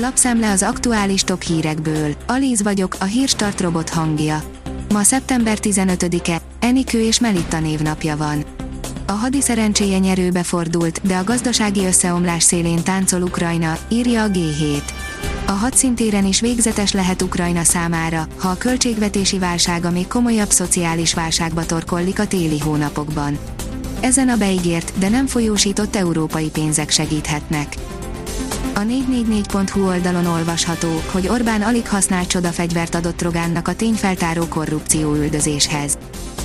Lapszemle az aktuális top hírekből. Alíz vagyok, a hírstart robot hangja. Ma szeptember 15-e, Enikő és Melitta névnapja van. A hadi szerencséje nyerőbe fordult, de a gazdasági összeomlás szélén táncol Ukrajna, írja a G7. A hadszintéren is végzetes lehet Ukrajna számára, ha a költségvetési válsága még komolyabb szociális válságba torkollik a téli hónapokban. Ezen a beígért, de nem folyósított európai pénzek segíthetnek. A 444.hu oldalon olvasható, hogy Orbán alig használt csodafegyvert adott Rogánnak a tényfeltáró korrupció üldözéshez.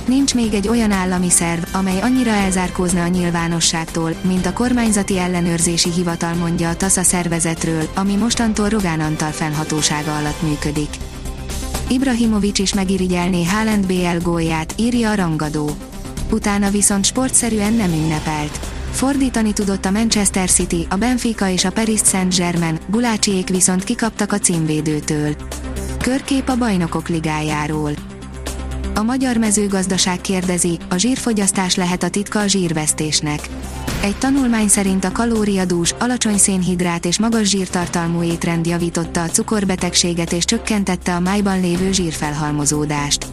Nincs még egy olyan állami szerv, amely annyira elzárkózna a nyilvánosságtól, mint a kormányzati ellenőrzési hivatal mondja a TASZA szervezetről, ami mostantól Rogán Antal fennhatósága alatt működik. Ibrahimovics is megirigyelné Haaland BL gólját, írja a rangadó. Utána viszont sportszerűen nem ünnepelt. Fordítani tudott a Manchester City, a Benfica és a Paris Saint-Germain, Gulácsiék viszont kikaptak a címvédőtől. Körkép a bajnokok ligájáról. A magyar mezőgazdaság kérdezi, a zsírfogyasztás lehet a titka a zsírvesztésnek. Egy tanulmány szerint a kalóriadús, alacsony szénhidrát és magas zsírtartalmú étrend javította a cukorbetegséget és csökkentette a májban lévő zsírfelhalmozódást.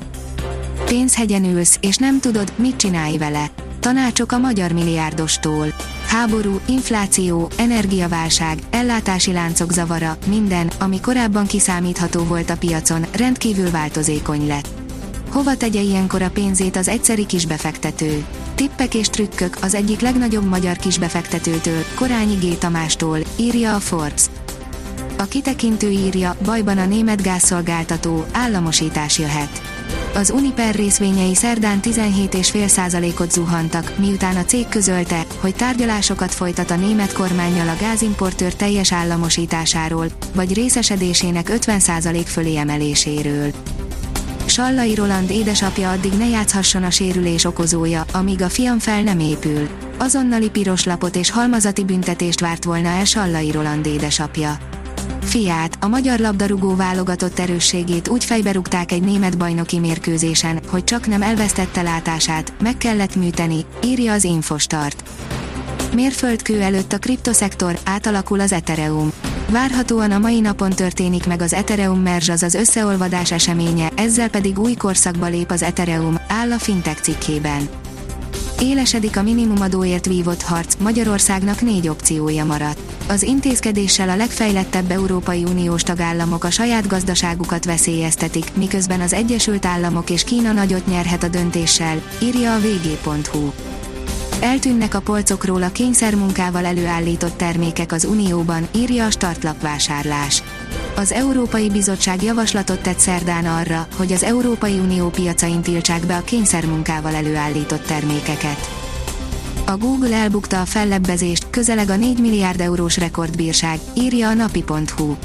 Pénzhegyen ülsz, és nem tudod, mit csinálj vele. Tanácsok a magyar milliárdostól. Háború, infláció, energiaválság, ellátási láncok zavara, minden, ami korábban kiszámítható volt a piacon, rendkívül változékony lett. Hova tegye ilyenkor a pénzét az egyszeri kisbefektető? Tippek és trükkök az egyik legnagyobb magyar kisbefektetőtől, Korányi G. Tamástól, írja a Forbes. A kitekintő írja, bajban a német gázszolgáltató, államosítás jöhet. Az Uniper részvényei szerdán 17,5%-ot zuhantak, miután a cég közölte, hogy tárgyalásokat folytat a német kormányjal a gázimportőr teljes államosításáról, vagy részesedésének 50% fölé emeléséről. Sallai Roland édesapja addig ne játszhasson a sérülés okozója, amíg a fiam fel nem épül. Azonnali piros lapot és halmazati büntetést várt volna el Sallai Roland édesapja. Fiát, a magyar labdarúgó válogatott erősségét úgy fejberúgták egy német bajnoki mérkőzésen, hogy csak nem elvesztette látását, meg kellett műteni, írja az Infostart. Mérföldkő előtt a kriptoszektor, átalakul az Ethereum. Várhatóan a mai napon történik meg az Ethereum Merge az összeolvadás eseménye, ezzel pedig új korszakba lép az Ethereum, áll a fintech cikkében. Élesedik a minimumadóért vívott harc, Magyarországnak négy opciója maradt. Az intézkedéssel a legfejlettebb Európai Uniós tagállamok a saját gazdaságukat veszélyeztetik, miközben az Egyesült Államok és Kína nagyot nyerhet a döntéssel, írja a vg.hu. Eltűnnek a polcokról a kényszermunkával előállított termékek az Unióban, írja a startlapvásárlás. Az Európai Bizottság javaslatot tett szerdán arra, hogy az Európai Unió piacain tiltsák be a kényszermunkával előállított termékeket. A Google elbukta a fellebbezést, közeleg a 4 milliárd eurós rekordbírság, írja a napi.hu.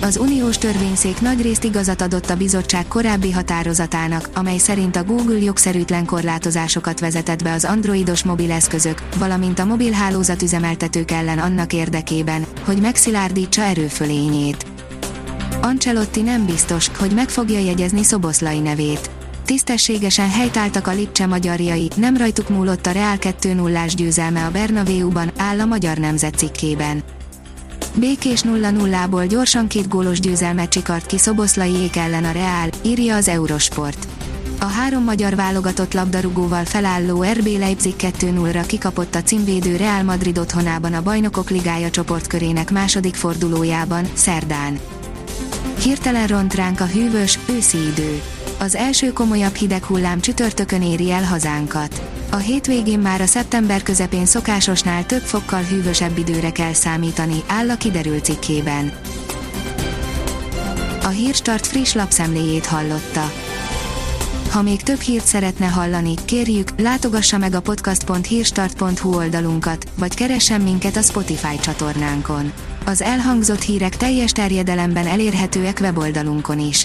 Az uniós törvényszék nagyrészt igazat adott a bizottság korábbi határozatának, amely szerint a Google jogszerűtlen korlátozásokat vezetett be az androidos mobileszközök, valamint a mobilhálózat üzemeltetők ellen annak érdekében, hogy megszilárdítsa erőfölényét. Ancelotti nem biztos, hogy meg fogja jegyezni Szoboszlai nevét. Tisztességesen helytáltak a Lipcse magyarjai, nem rajtuk múlott a Real 2-0-ás győzelme a Bernabéuban, áll a Magyar Nemzet cikkében. Békés 0-0-ból gyorsan két gólos győzelmet csikart ki Szoboszlaiék ellen a Real, írja az Eurosport. A három magyar válogatott labdarúgóval felálló RB Leipzig 2-0-ra kikapott a címvédő Real Madrid otthonában a Bajnokok Ligája csoportkörének második fordulójában, szerdán. Hirtelen ront ránk a hűvös, őszi idő. Az első komolyabb hideg hullám csütörtökön éri el hazánkat. A hétvégén már a szeptember közepén szokásosnál több fokkal hűvösebb időre kell számítani, áll a kiderült cikkében. A Hírstart friss lapszemléjét hallotta. Ha még több hírt szeretne hallani, kérjük, látogassa meg a podcast.hírstart.hu oldalunkat, vagy keressen minket a Spotify csatornánkon. Az elhangzott hírek teljes terjedelemben elérhetőek weboldalunkon is.